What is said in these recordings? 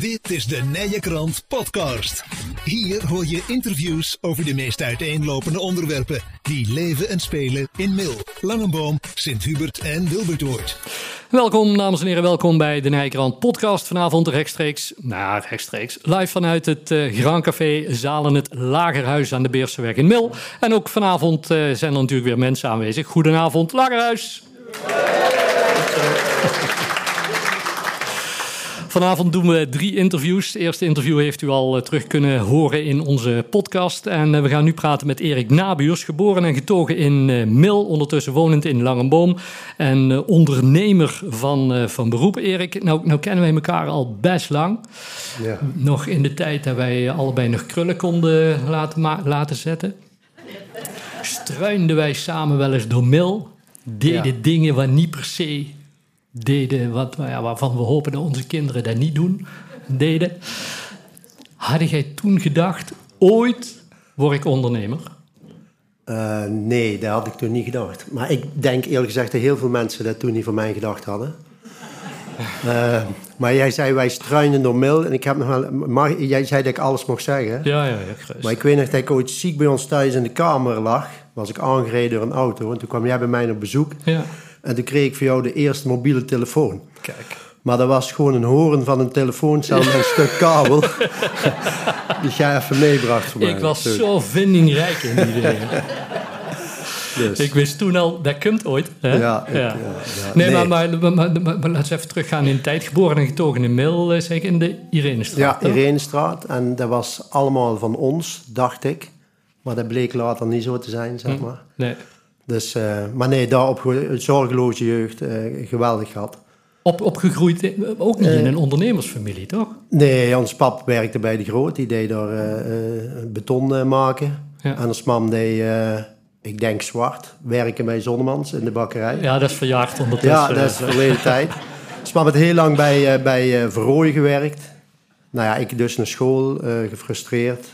Dit is de Nije Krant Podcast. Hier hoor je interviews over de meest uiteenlopende onderwerpen die leven en spelen in Mil, Langenboom, Sint-Hubert en Wilbertoort. Welkom, dames en heren, welkom bij de Nijkrant podcast. Vanavond rechtstreeks, nou rechtstreeks, live vanuit het uh, Grand Café Zalen het Lagerhuis aan de Beerseweg in Mil. En ook vanavond uh, zijn er natuurlijk weer mensen aanwezig. Goedenavond, Lagerhuis. Vanavond doen we drie interviews. Het eerste interview heeft u al terug kunnen horen in onze podcast. En we gaan nu praten met Erik Nabuurs, geboren en getogen in Mil, ondertussen wonend in Langenboom. En ondernemer van, van beroep. Erik, nou, nou kennen wij elkaar al best lang. Ja. Nog in de tijd dat wij allebei nog krullen konden laten, laten zetten. Struinden wij samen wel eens door Mil. Deden ja. dingen waar niet per se deden wat, ja, waarvan we hopen dat onze kinderen dat niet doen, deden. Had jij toen gedacht, ooit word ik ondernemer? Uh, nee, dat had ik toen niet gedacht. Maar ik denk eerlijk gezegd dat heel veel mensen dat toen niet van mij gedacht hadden. Uh, maar jij zei, wij struinen door mil. En ik heb nog wel, mag, jij zei dat ik alles mocht zeggen. Ja, ja, ja. Maar ik weet nog dat ik ooit ziek bij ons thuis in de kamer lag. Was ik aangereden door een auto. En toen kwam jij bij mij op bezoek. Ja. En toen kreeg ik voor jou de eerste mobiele telefoon. Kijk. Maar dat was gewoon een horen van een telefooncel met een stuk kabel. die jij even meebracht voor mij. Ik was zo vindingrijk in die dingen. Dus. Ik wist toen al, dat komt ooit. Hè? Ja, ik, ja. ja, Nee, Maar, maar, maar, maar, laten we even teruggaan in de tijd. Geboren en getogen in Mil, zeg in de Irenestraat. Ja, Irenestraat. En dat was allemaal van ons, dacht ik. Maar dat bleek later niet zo te zijn, zeg maar. Nee. Dus, uh, maar nee, daar op zorgeloze jeugd, uh, geweldig gehad. Op, opgegroeid, ook niet uh, in een ondernemersfamilie, toch? Nee, ons pap werkte bij de Groot. Die deed daar beton maken. Ja. En ons mam deed, ik denk zwart, werken bij Zonnemans in de bakkerij. Ja, dat is verjaagd ondertussen. Ja, dat is verleden tijd. Mam heeft heel lang bij, bij Verrooy gewerkt. Nou ja, ik dus naar school, gefrustreerd,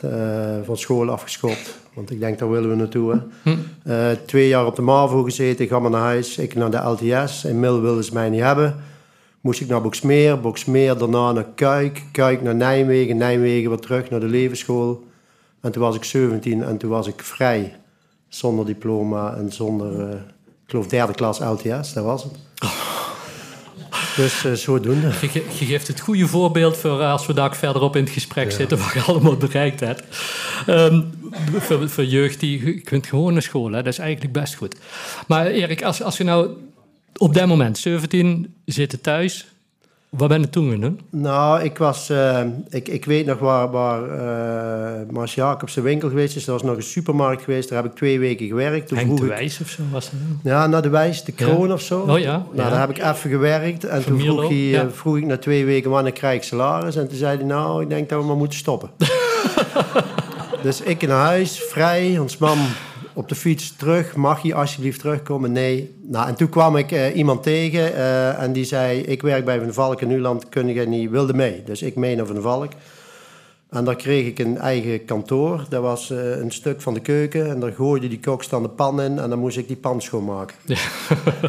van school afgeschopt. Want ik denk, daar willen we naartoe. Hm. Uh, twee jaar op de MAVO gezeten, ga maar naar huis. Ik naar de LTS. In Mil wilden ze mij niet hebben. Moest ik naar Boksmeer, Boksmeer, daarna naar Kuik. Kuik naar Nijmegen, Nijmegen weer terug naar de levensschool. En toen was ik 17 en toen was ik vrij. Zonder diploma en zonder, uh, ik geloof derde klas LTS, dat was het. Dus uh, zodoende. Je, je, geeft het goede voorbeeld voor als we daar verderop in het gesprek ja. zitten, wat je allemaal bereikt hebt. Um, voor, voor, jeugd die, kunt gewoon naar school, hè? dat is eigenlijk best goed. Maar Erik, als, als je nou op dat moment, 17, zitten thuis, wat ben je toen gaan doen? Nou, ik was, uh, ik, ik weet nog waar, waar uh, Mars Jacobs winkel geweest is. Er was nog een supermarkt geweest, daar heb ik twee weken gewerkt. Toen de Wijs of zo was dat? Ja, naar de Wijs, de Kroon ja. of zo. Oh ja. Nou, daar heb ik even gewerkt. En toen vroeg, hij, ja. vroeg ik na twee weken wanneer krijg ik salaris. En toen zei hij, nou, ik denk dat we maar moeten stoppen. dus ik naar huis, vrij, ons mam op de fiets terug. Mag je alsjeblieft terugkomen? Nee. Nou, en toen kwam ik uh, iemand tegen uh, en die zei... Ik werk bij Van Valk in Nuland, kun je niet... Wilde mee. Dus ik mee naar Van Valk. En daar kreeg ik een eigen kantoor. Dat was uh, een stuk van de keuken. En daar gooide die kok dan de pan in. En dan moest ik die pan schoonmaken. Ja.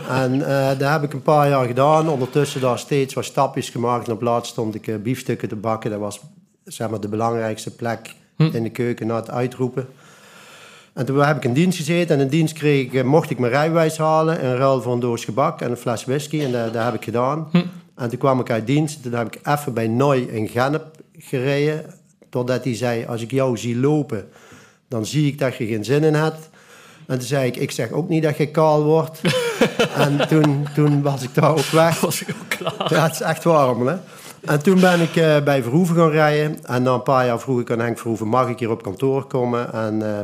en dat heb ik een paar jaar gedaan. Ondertussen daar steeds wat stapjes gemaakt. En op laatst stond ik biefstukken te bakken. Dat was zeg maar, de belangrijkste plek hm. in de keuken na het uitroepen. En toen heb ik in dienst gezeten. En in dienst kreeg ik, mocht ik mijn rijbewijs halen. Een ruil voor een doos gebak en een fles whisky. En dat, dat heb ik gedaan. Hm. En toen kwam ik uit dienst. Toen heb ik even bij Noy in Gennep gereden. Totdat hij zei, als ik jou zie lopen, dan zie ik dat je geen zin in hebt. En toen zei ik, ik zeg ook niet dat je kaal wordt. en toen, toen was ik daar ook weg. Was ik ook klaar. Ja, het is echt warm, hè. En toen ben ik uh, bij Verhoeven gaan rijden. En na een paar jaar vroeg ik aan Henk Verhoeven, mag ik hier op kantoor komen? En... Uh,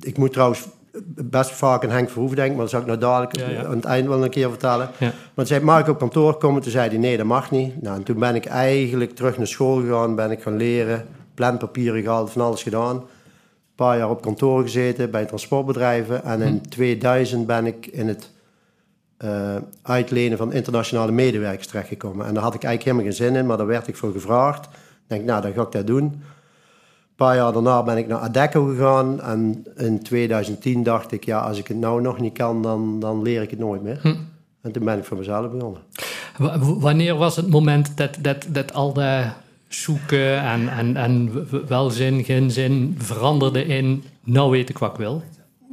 ik moet trouwens best vaak aan Henk Verhoeven denken, maar dat zal ik nou dadelijk ja, ja. aan het eind wel een keer vertellen. Ja. Maar toen zei mag ik op kantoor komen? Toen zei hij, nee, dat mag niet. Nou, en toen ben ik eigenlijk terug naar school gegaan, ben ik gaan leren, planpapieren gehaald, van alles gedaan. Een paar jaar op kantoor gezeten bij transportbedrijven. En in hm. 2000 ben ik in het uh, uitlenen van internationale medewerkers terechtgekomen. En daar had ik eigenlijk helemaal geen zin in, maar daar werd ik voor gevraagd. Ik denk, nou, dan ga ik dat doen. Een paar jaar daarna ben ik naar Adecco gegaan. En in 2010 dacht ik, ja, als ik het nou nog niet kan, dan, dan leer ik het nooit meer. Hm. En toen ben ik voor mezelf begonnen. wanneer was het moment dat, dat, dat al de zoeken en, en, en welzin, geen zin veranderde in nou weet ik wat ik wil?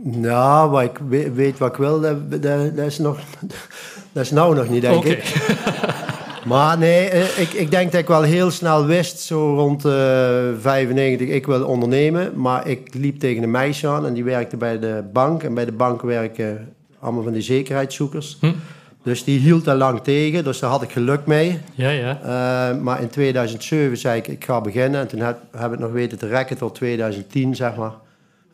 Nou, wat ik weet wat ik wil, dat, dat, dat is, nog, dat is nou nog niet, denk ik. Maar nee, eh, ik, ik denk dat ik wel heel snel wist, zo rond uh, eh, 95, ik wil ondernemen. Maar ik liep tegen een meisje aan en die werkte bij de bank. En bij de bank werken allemaal van die zekerheidszoekers. Hm. Dus die hield daar lang tegen, dus daar had ik geluk mee. Ja, ja. Uh, maar in 2007 zei ik, ik ga beginnen. En toen heb, heb ik nog weten te rekken tot 2010, zeg maar.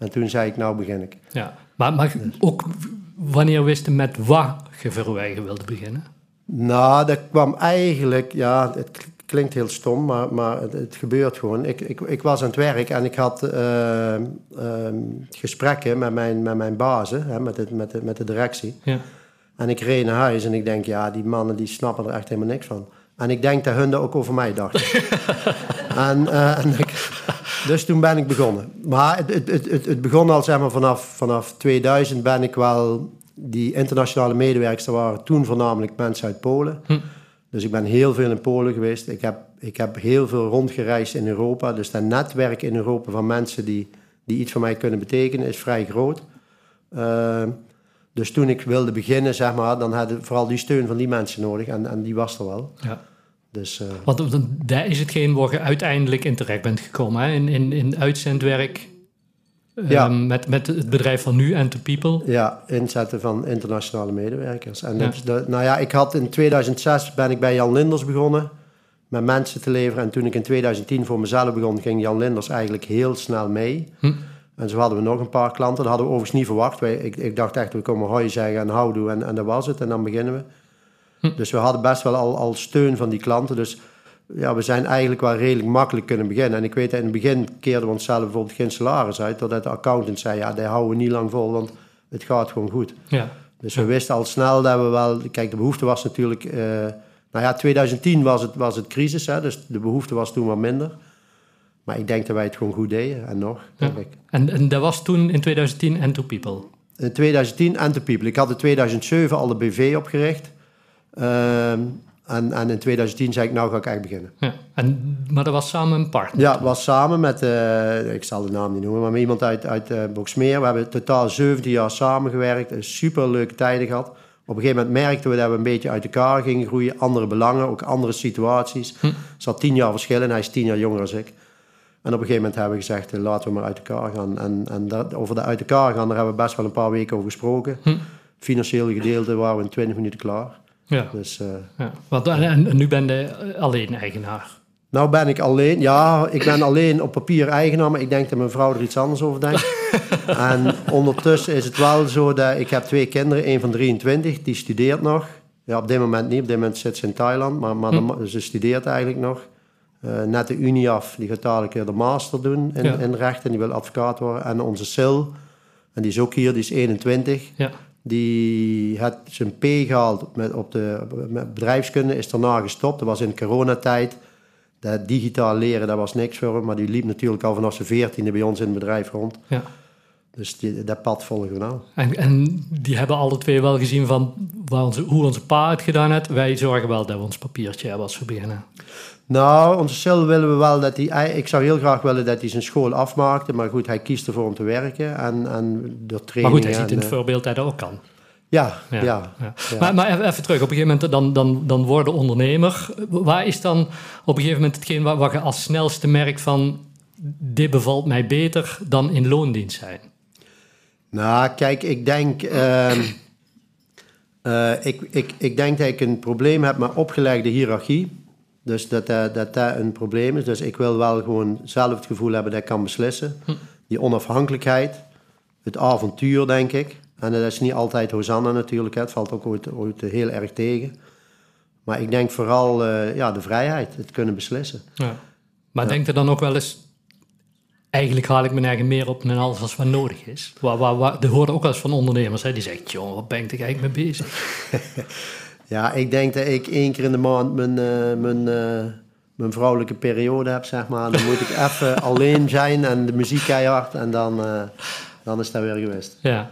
En toen zei ik, nou begin ik. Ja, maar, maar ook wanneer wist je met wat je verwijgen wilde beginnen? Nou, dat kwam eigenlijk, ja, het klinkt heel stom, maar, maar het, gebeurt gewoon. Ik, ik, ik, was aan het werk en ik had uh, uh, gesprekken met mijn, met mijn bazen, hè, met, het, met, de, met de directie. Ja. En ik reed naar huis en ik denk, ja, die mannen die snappen er echt helemaal niks van. En ik denk dat hun dat ook over mij dachten. en, uh, en ik, dus toen ben ik begonnen. Maar het, het, het, het begon al zeg maar, vanaf, vanaf 2000 ben ik wel die internationale medewerkers waren toen voornamelijk mensen uit Polen. Hm. Dus ik ben heel veel in Polen geweest. Ik heb, ik heb heel veel rondgereisd in Europa. Dus dat netwerk in Europa van mensen die, die iets voor mij kunnen betekenen is vrij groot. Uh, dus toen ik wilde beginnen, zeg maar, dan had ik vooral die steun van die mensen nodig. En, en die was er wel. Ja. Dus, uh, Want daar is hetgeen waar je uiteindelijk in terecht bent gekomen. Hè? In, in, in uitzendwerk ja. Ehm, met, met het bedrijf van nu, and to People. Ja, inzetten van internationale medewerkers. En ja. nou ja, ik had in 2006 ben ik bij Jan Linders begonnen met mensen te leveren. En toen ik in 2010 voor mezelf begon, ging Jan Linders eigenlijk heel snel mee. Hm. En zo hadden we nog een paar klanten. Dat hadden we overigens niet verwacht. Wij, ik, ik dacht echt, we komen hoi zeggen en houdoe en, en dat was het. En dan beginnen we. Hm. Dus we hadden best wel al, al steun van die klanten. Dus ja, we zijn eigenlijk wel redelijk makkelijk kunnen beginnen. En ik weet dat in het begin keerden we onszelf bijvoorbeeld geen salaris uit. Totdat de accountant zei, ja, die houden we niet lang vol, want het gaat gewoon goed. Ja. Dus we wisten al snel dat we wel... Kijk, de behoefte was natuurlijk... Uh, nou ja, 2010 was het, was het crisis, hè, dus de behoefte was toen wat minder. Maar ik denk dat wij het gewoon goed deden, en nog, denk ik. En, en dat was toen in 2010 Ento People? In 2010 Ento People. Ik had in 2007 al de BV opgericht. Uh, en, en in 2010 zei ik, nou ga ik echt beginnen. Ja. En, maar dat was samen een partner? Ja, het was samen met, uh, ik zal de naam niet noemen, maar met iemand uit, uit uh, Boksmeer. We hebben totaal 17 jaar samengewerkt, een super leuke tijden gehad. Op een gegeven moment merkten we dat we een beetje uit elkaar gingen groeien. Andere belangen, ook andere situaties. Hm. Er zat tien jaar verschil en hij is tien jaar jonger dan ik. En op een gegeven moment hebben we gezegd, eh, laten we maar uit elkaar gaan. En, en dat, over de uit elkaar gaan, daar hebben we best wel een paar weken over gesproken. Hm. Financiële gedeelte waren we in 20 minuten klaar. Ja. Dus, uh, ja. Wat, en, nu ben je alleen eigenaar? Nou ben ik alleen, ja, ik ben alleen op papier eigenaar, maar ik denk dat mijn vrouw er iets anders over denkt. en ondertussen is het wel zo dat ik heb twee kinderen, een van 23, die studeert nog. Ja, op dit moment niet, op dit moment zit ze in Thailand, maar, maar hm. ze studeert eigenlijk nog. Uh, net de unie af, die gaat dadelijk de master doen in, in rechten, die wil advocaat worden. En onze Sil, en die is ook hier, die is 21. Ja. Die had zijn P gehaald met, op de met bedrijfskunde, is daarna gestopt. Dat was in coronatijd. Dat digitaal leren, dat was niks voor hem. Maar die liep natuurlijk al vanaf zijn veertiende bij ons in het bedrijf rond. Ja. Dus die, dat pad volgen we nou. En, en die hebben alle twee wel gezien van waar onze, hoe onze pa het gedaan heeft. Wij zorgen wel dat we ons papiertje hebben als we beginnen. Nou, onze willen we wel dat hij... Ik zou heel graag willen dat hij zijn school afmaakte. Maar goed, hij kiest ervoor om te werken. En, en de training... Maar goed, hij ziet in het eh, voorbeeld dat hij dat ook kan. Ja, ja. ja, Maar, maar, even terug, op een gegeven moment dan, dan, dan worden ondernemer. Waar is dan op een gegeven moment hetgeen wat, wat je als snelste merkt van... dit bevalt mij beter dan in loondienst zijn? Nou, kijk, ik denk... Uh, uh, ik, ik, ik denk dat ik een probleem heb met opgelegde hiërarchie. Dus dat, dat, dat dat een probleem is. Dus ik wil wel gewoon zelf het gevoel hebben dat ik kan beslissen. Hm. Die onafhankelijkheid, het avontuur, denk ik. En dat is niet altijd Hosanna natuurlijk, het valt ook ooit, ooit heel erg tegen. Maar ik denk vooral uh, ja, de vrijheid, het kunnen beslissen. Ja. Maar ja. denk er dan ook wel eens, eigenlijk haal ik me eigen meer op dan alles als wat nodig is. Waar, waar, waar, er hoort ook wel eens van ondernemers, hè, die zeggen, joh, wat ben ik eigenlijk mee bezig? Ja, ik denk dat ik één keer in de maand mijn, uh, mijn, uh, mijn vrouwelijke periode heb, zeg maar. Dan moet ik even alleen zijn en de muziek keihard en dan, uh, dan is dat weer geweest. Ja,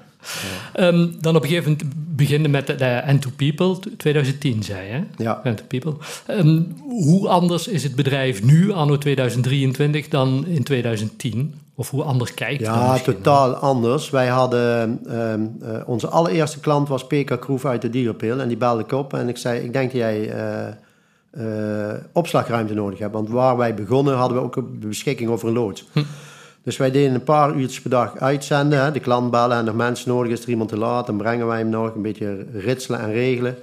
Ehm, dan op een gegeven moment beginnen met de, de N2 People, 2010 zei je, Ja. N2 People. Ehm, hoe anders is het bedrijf nu, anno 2023, dan in 2010? Of hoe anders kijkt het Ja, totaal anders. Wij hadden, ehm, eh, onze allereerste klant was PK Kroef uit de Dierenpil. En die belde ik op en ik zei, ik denk dat jij eh, eh, opslagruimte nodig hebt. Want waar wij begonnen hadden we ook een beschikking over een loods. Dus wij deden een paar uurtjes per dag uitzenden. Hè, de klant bellen en er mensen nodig is, er iemand te laat. Dan brengen wij hem nog een beetje ritselen en regelen.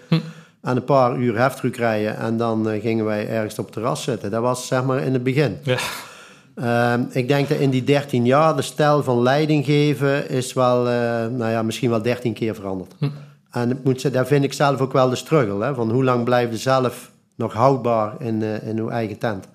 En een paar uur heftruck rijden en dan eh, gingen wij ergens op het terras zitten. Dat was zeg maar in het begin. Ja. Ehm, ik denk dat in die 13 jaar de stijl van leiding geven is wel, eh, nou ja, misschien wel 13 keer veranderd. En ik moet, zeggen, daar vind ik zelf ook wel de struggle. Hè, van hoe lang blijf je zelf nog houdbaar in, eh, in uw eigen tent?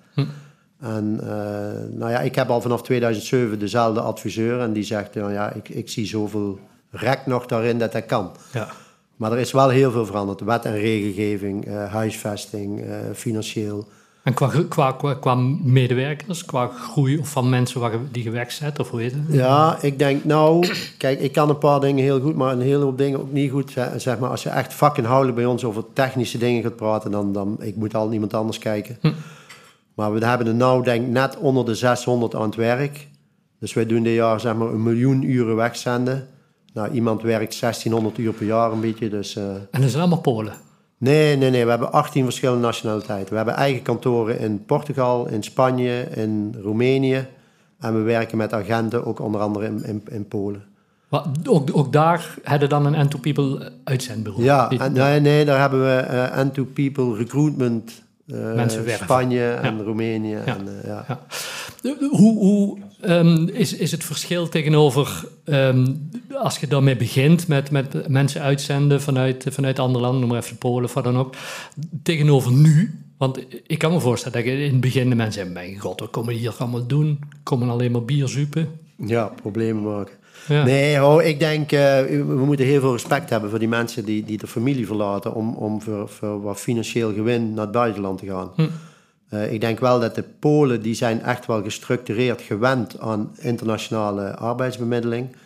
En eh, nou ja, ik heb al vanaf 2007 dezelfde adviseur en die zegt, nou ja, ik, ik zie zoveel rek nog daarin dat dat kan. Ja. Maar er is wel heel veel veranderd. Wet en regelgeving, eh, huisvesting, eh, financieel. En qua, qua, qua, qua medewerkers, qua groei of van mensen waar, die je wegzet, of hoe heet het? Ja, ik denk nou, kijk, ik kan een paar dingen heel goed, maar een hele hoop dingen ook niet goed. Zeg- maar, als je echt vakinhoudelijk bij ons over technische dingen gaat praten, dan, dan ik moet al niemand anders kijken. Maar we hebben er nou, denk net onder de 600 aan het werk. Dus wij doen dit jaar, zeg maar, een miljoen uren wegzenden. Nou, iemand werkt 1600 uur per jaar een beetje, dus... eh, En dat zijn allemaal Polen. Nee, nee, nee. We hebben 18 verschillende nationaliteiten. We hebben eigen kantoren in Portugal, in Spanje, in Roemenië. En we werken met agenten, ook onder andere in, in, in Polen. Wat, ook, ook daar hadden dan een N2 People uitzendbureau. Ja, en, nee, nee, daar hebben we eh N2 People Recruitment, Mensen werven. Spanje en Roemenië. En, eh, ja. Ja. Hoe, hoe ehm, is, is het verschil tegenover ehm, als je daarmee begint met, met mensen uitzenden vanuit, vanuit andere landen, noem maar even Polen of wat dan ook, tegenover nu? Want ik kan me voorstellen dat je in het begin de mensen Mijn god, wat komen die hier allemaal doen? Komen alleen maar bier zuipen? ja, problemen maken. Ja. Nee, hoor, ik denk, eh, we moeten heel veel respect hebben voor die mensen die, die de familie verlaten om, om voor, voor wat financieel gewin naar het buitenland te gaan. Eh, ik denk wel dat de Polen, die zijn echt wel gestructureerd gewend aan internationale arbeidsbemiddeling.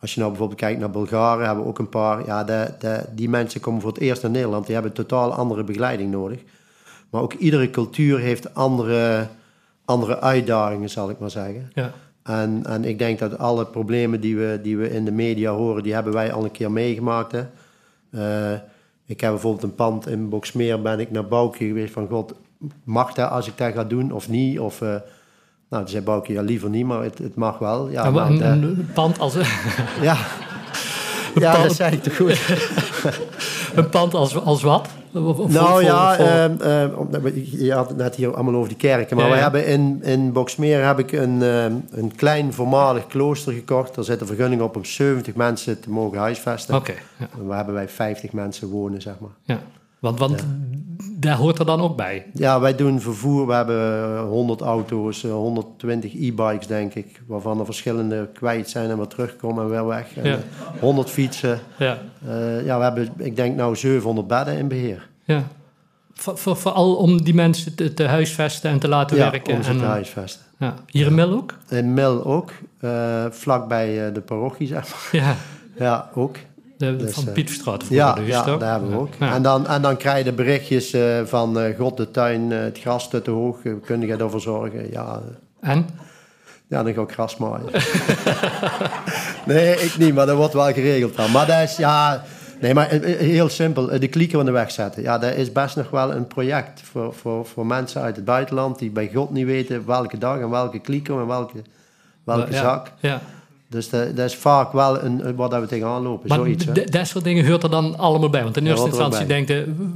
Als je nou bijvoorbeeld kijkt naar Bulgaren, hebben we ook een paar. Ja, de, de, die mensen komen voor het eerst naar Nederland. Die hebben totaal andere begeleiding nodig. Maar ook iedere cultuur heeft andere, andere uitdagingen, zal ik maar zeggen. Ja. En, en ik denk dat alle problemen die we, die we in de media horen, die hebben wij al een keer meegemaakt. Hè. Eh, ik heb bijvoorbeeld een pand in Boksmeer, ben ik naar Bouke geweest van God, mag dat als ik dat ga doen of niet? Of, eh, nou, toen zei Bouke, ja liever niet, maar het, het mag wel. Ja, nou, een, dat- een pand als, ja. ja dat zei ik toch goed. een pand als, als wat? Of- of- Nou voor- ja, voor- we- je had het net hier allemaal over die kerken. Maar Ja, ja. hebben in, in Boksmeer heb ik een, ehm, een klein voormalig klooster gekocht. Daar zit een vergunning op om 70 mensen te mogen huisvesten. Oké, ja. Waar hebben wij 50 mensen wonen, zeg maar. ja. Want, want daar hoort er dan ook bij. Ja, wij doen vervoer. We hebben 100 auto's, eh, 120 e-bikes, denk ik. Waarvan er verschillende kwijt zijn en wat terugkomen en weer weg. En, Ja. eh, 100 fietsen. Ja. Eh, ja, we hebben, ik denk nou 700 bedden in beheer. Ja. Voor, voor, vooral om die mensen te, te huisvesten en te laten Ja, werken. om ze en, te eh, huisvesten. ja. Hier in Mil ook? In Mil ook, eh, vlakbij eh, de parochie, zeg maar. Ja, Ja, ook. De, Dus, van eh, Pietverstraat. Ja, dus, ja daar hebben we ook. Ja. En, dan, en dan krijg je de berichtjes eh, van eh, God, de tuin, het gras te, te hoog. Kun je ervoor zorgen? Ja, En? ja dan ga ik gras maaien. nee, ik niet, maar dat wordt wel geregeld dan. Maar dat is, ja... Nee, maar heel simpel. De klieken van de weg zetten. Ja, dat is best nog wel een project voor, voor, voor mensen uit het buitenland... die bij God niet weten welke dag en welke kliko en welke, welke ja. zak. Ja. Dus dat, dat is vaak wel een, dat we tegenaan lopen, Maar zoiets. dat soort dingen hoort er dan allemaal bij. Want in eerste er instantie denkt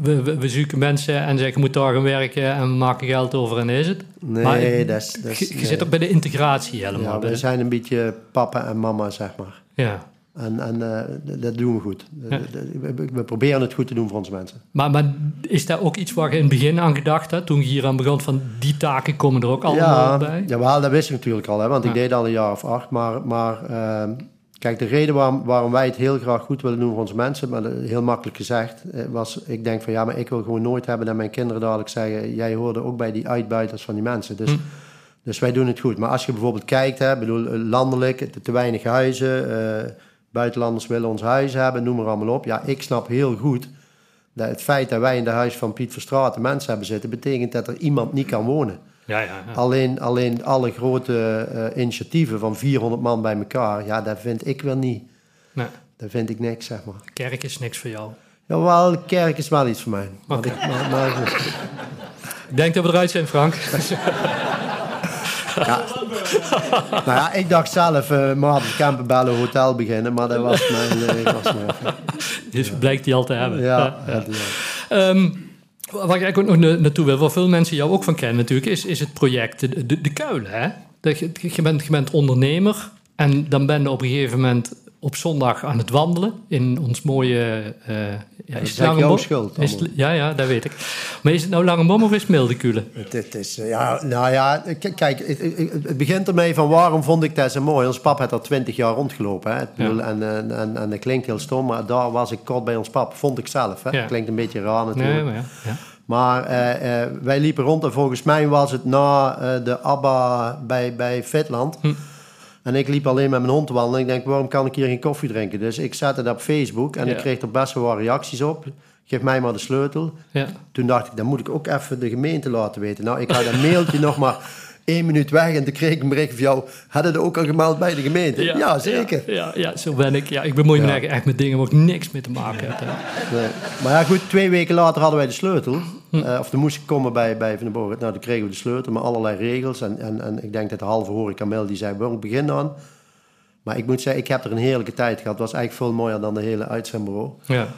we, we, we zoeken mensen en zeggen, je moet daar gaan werken en we maken geld over en is het. Nee, maar dat is- je, nee. zit ook bij de integratie helemaal. Ja, we zijn een beetje papa en mama, zeg maar. ja. En, en eh, dat doen we goed. Ja. We, proberen het goed te doen voor onze mensen. Maar, maar is dat ook iets waar je in het begin aan gedacht hebt? Toen je hier aan begon van die taken komen er ook allemaal ja, bij? Jawel, dat wist ik natuurlijk al, hè, want Ja. ik deed al een jaar of acht. Maar, maar ehm, kijk, de reden waarom, waarom wij het heel graag goed willen doen voor onze mensen, maar heel makkelijk gezegd, eh, was ik denk van ja, maar ik wil gewoon nooit hebben dat mijn kinderen dadelijk zeggen, jij hoorde ook bij die uitbuiters van die mensen. Dus, Hm. dus wij doen het goed. Maar als je bijvoorbeeld kijkt, hè, bedoel, eh, landelijk, te, te weinig huizen, buitenlanders willen ons huis hebben, noem maar allemaal op. Ja, ik snap heel goed dat het feit dat wij in de huis van Piet Verstraeten mensen hebben zitten, betekent dat er iemand niet kan wonen. Ja, ja, ja. Alleen, alleen alle grote uh, initiatieven van 400 man bij elkaar, ja, dat vind ik wel niet. Nee. Dat vind ik niks, zeg maar. Kerk is niks voor jou? Jawel, kerk is wel iets voor mij. Okay. Ik, maar, maar, ik denk dat we eruit zijn, Frank. Ja. nou ja, ik dacht zelf, uh, Maarten Kempen bellen, hotel beginnen, maar dat was mijn... Uh, was mijn dus blijkt die al te hebben. Ja, ja. ja. Um, waar ik ook nog naartoe wil, waar veel mensen jou ook van kennen natuurlijk, is, is het project De, de, de Kuilen. Hè? je, bent, je bent ondernemer en dan ben je op een gegeven moment op zondag aan het wandelen in ons mooie... Uh, ja, is het jouw schuld. Is ja, ja, dat weet ik. Maar is het nou Langebom of is het Mildekulen? Het, is, eh, ja, nou ja, kijk, het, het, begint ermee van waarom vond ik dat zo mooi. Ons pap had al twintig jaar rondgelopen. Hè? Ja. En, en, en, dat klinkt heel stom, maar daar was ik kort bij ons pap, vond ik zelf. Hè? Ja. klinkt een beetje raar natuurlijk. Nee, maar ja. ja. Maar uh, uh, wij liepen rond en volgens mij was het na uh, de ABBA bij, bij Fitland... Hm en ik liep alleen met mijn hond wandelen. En ik denk, waarom kan ik hier geen koffie drinken? Dus ik zette het op Facebook en ik kreeg er best wel wat reacties op. Geef mij maar de sleutel. Ja. Toen dacht ik, dan moet ik ook even de gemeente laten weten. Nou, ik had een mailtje nog maar één minuut weg en toen kreeg ik een bericht van jou. Hadden het ook al gemeld bij de gemeente? Ja, zeker. Ja, ja, zo ben ik. Ja, ik bemoei me echt met dingen waar ik niks mee te maken heb. Nee. Maar ja, goed, twee weken later hadden wij de sleutel. Hm. Uh, of er moest ik komen bij, bij Van den Borg. Nou, toen kregen we de sleutel met allerlei regels. En, en, en ik denk dat de halve horeca Mel die zei, we beginnen aan. Maar ik moet zeggen, ik heb er een heerlijke tijd gehad. Het was eigenlijk veel mooier dan de hele uitzendbureau. Ja.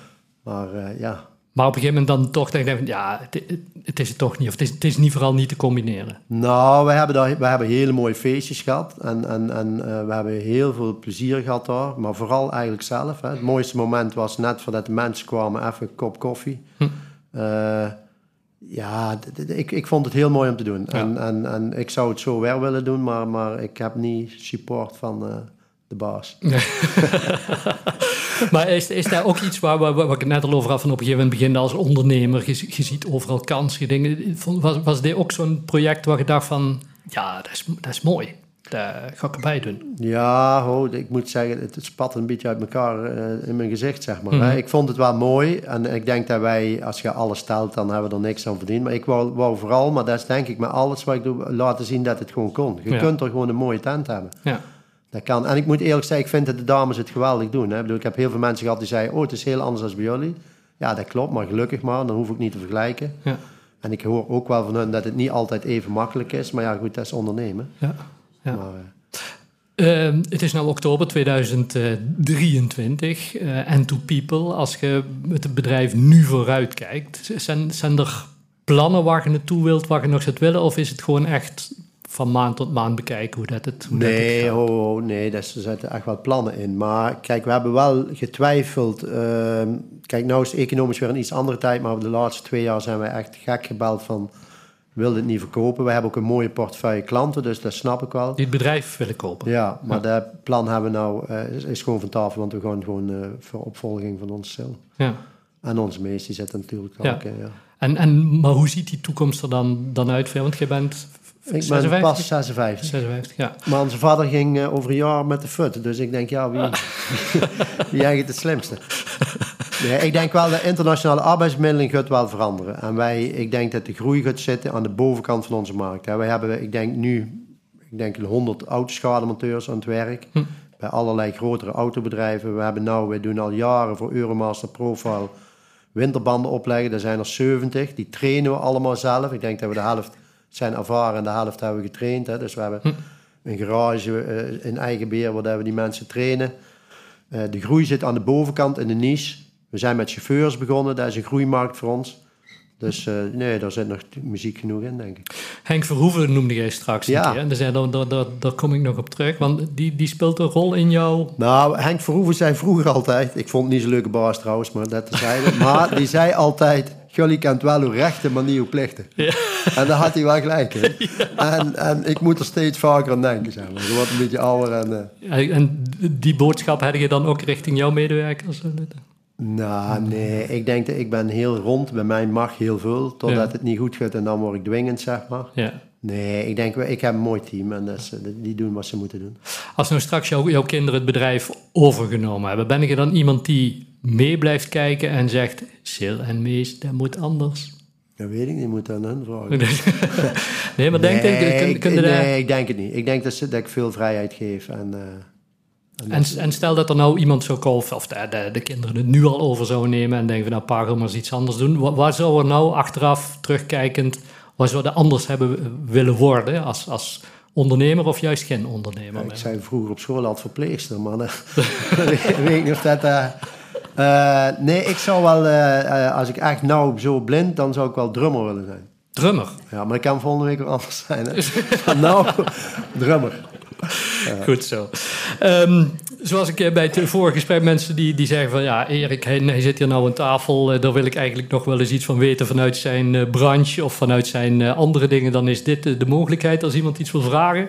Maar uh, ja, maar op een gegeven moment dan toch denk ik, ja, het, het, is het toch niet. Of het is, het is niet vooral niet te combineren. Nou, we hebben, daar, we hebben hele mooie feestjes gehad. En, en, en uh, we hebben heel veel plezier gehad daar. Maar vooral eigenlijk zelf. Hè. Het mooiste moment was net voordat de mensen kwamen, even een kop koffie. Hm. Uh, ja, ik, ik vond het heel mooi om te doen. Ja. En, en, en ik zou het zo weer willen doen, maar, maar ik heb niet support van... Uh, de baas. maar is, is daar ook iets waar, waar, waar, ik het net al over had, van op een gegeven moment beginnen als ondernemer, je, je ziet overal kansen, dingen. Was, was dit ook zo'n project waar je dacht van, ja, dat is, dat is mooi. Daar ga ik erbij doen. Ja, ho, ik moet zeggen, het, spat een beetje uit elkaar uh, in mijn gezicht, zeg maar. Mhm. Ik vond het wel mooi en ik denk dat wij, als je alles stelt, dan hebben we er niks aan verdiend. Maar ik wou, wou vooral, maar dat is denk ik met alles wat ik doe, laten zien dat het gewoon kon. Je kunt er gewoon een mooie tent hebben. Ja. Dat kan. En ik moet eerlijk zeggen, ik vind dat de dames het geweldig doen. Hè. Ik, bedoel, ik heb heel veel mensen gehad die zeiden, oh, het is heel anders dan bij jullie. Ja, dat klopt, maar gelukkig maar, dan hoef ik niet te vergelijken. Ja. En ik hoor ook wel van hen dat het niet altijd even makkelijk is. Maar ja, goed, dat is ondernemen. Ja. ja. Maar, uh, het is nu oktober 2023. Uh, and to people, als je met het bedrijf nu vooruit kijkt, zijn, zijn er plannen waar je naartoe wilt, waar je nog zit willen? Of is het gewoon echt van maand tot maand bekijken hoe dat het hoe Nee, dat het oh, nee, daar zitten echt wel plannen in. Maar kijk, we hebben wel getwijfeld. Uh, kijk, nou is economisch weer een iets andere tijd, maar de laatste twee jaar zijn we echt gek gebeld van wilde het niet verkopen. We hebben ook een mooie portefeuille klanten, dus dat snap ik wel. Die het bedrijf willen kopen. Ja, maar dat plan hebben we nou, uh, is, gewoon van tafel, want we gaan gewoon uh, voor opvolging van ons cel. Ja. En onze meest, die zitten natuurlijk ook. Ja. ja. En, en, maar hoe ziet die toekomst er dan, dan uit? Want je bent ik ben pas 56. 56, ja. Maar onze vader ging uh, over een jaar met de fut. Dus ik denk, ja, wie, wie eigenlijk het slimste? Nee, ik denk wel, de internationale arbeidsmiddeling gaat wel veranderen. En wij, ik denk dat de groei gaat zitten aan de bovenkant van onze markt. Wij hebben, ik denk nu, ik denk 100 autoschademonteurs aan het werk. Hm. Bij allerlei grotere autobedrijven. We hebben nou, we doen al jaren voor Euromaster Profile winterbanden opleggen. Er zijn er 70. Die trainen we allemaal zelf. Ik denk dat we de helft zijn ervaren en de helft hebben we getraind. Hè. Dus we hebben hm. een garage uh, in eigen beheer waar we die mensen trainen. Uh, de groei zit aan de bovenkant in de niche. We zijn met chauffeurs begonnen, dat is een groeimarkt voor ons. Dus uh, nee, daar zit nog muziek genoeg in, denk ik. Henk Verhoeven noemde jij straks ja. keer. Dus daar, daar, daar, daar, kom ik nog op terug. Want die, die speelt een rol in jou. Nou, Henk Verhoeven zei vroeger altijd... Ik vond het niet zo'n leuke baas trouwens, maar dat terzijde. maar die zei altijd... Jullie kent wel hoe rechten, maar niet hoe plichten. Ja. En daar had hij wel gelijk in. En, en ik moet er steeds vaker aan denken, zeg maar. Je wordt een beetje ouder en... Uh... En die boodschap heb je dan ook richting jouw medewerkers? Nou, nee. Ik denk dat ik ben heel rond. Bij mij mag heel veel, totdat het niet goed gaat en dan word ik dwingend, zeg maar. Ja. Nee, ik denk, ik heb een mooi team en dat die doen wat ze moeten doen. Als nou straks jouw kinderen het bedrijf overgenomen hebben, ben je dan iemand die mee blijft kijken en zegt: Sil en Mees, dat moet anders? Dat weet ik niet, moet aan hen vragen. nee, maar denk nee, ik, kun, nee, ik denk het niet. Ik denk dat, ze, dat ik veel vrijheid geef. En, uh, en, en, stel dat er nou iemand zou komen, of de, de, de, kinderen het nu al over zouden nemen en denken van nou, pa, ga maar eens iets anders doen. Wat, wat zou er nou achteraf, terugkijkend, wat zou er anders hebben willen worden als, als ondernemer of juist geen ondernemer? ik zei vroeger op school al verpleegster, maar ik weet niet of dat... Uh, uh, nee, ik zou wel, uh, als ik echt nou zo blind, dan zou ik wel drummer willen zijn. Drummer? Ja, maar dat kan volgende week weer anders zijn. Hè? nou, drummer. Goed zo. Um, zoals ik bij het vorige gesprek mensen die, die zeggen van ja, Erik, hij, hij zit hier nou aan tafel, daar wil ik eigenlijk nog wel eens iets van weten vanuit zijn branche of vanuit zijn andere dingen, dan is dit de mogelijkheid als iemand iets wil vragen.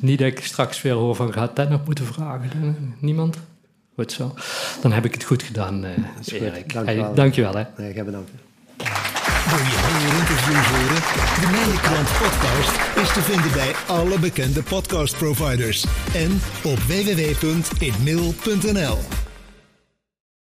Niet dat ik straks weer hoor van gaat dat nog moeten vragen. Niemand? Goed zo. Dan heb ik het goed gedaan, uh, Erik. Dank hey, dankjewel. Hè. Nee, bedankt. Wil je meer interviews horen? De Nijenkrant podcast is te vinden bij alle bekende podcastproviders en op www.inmail.nl.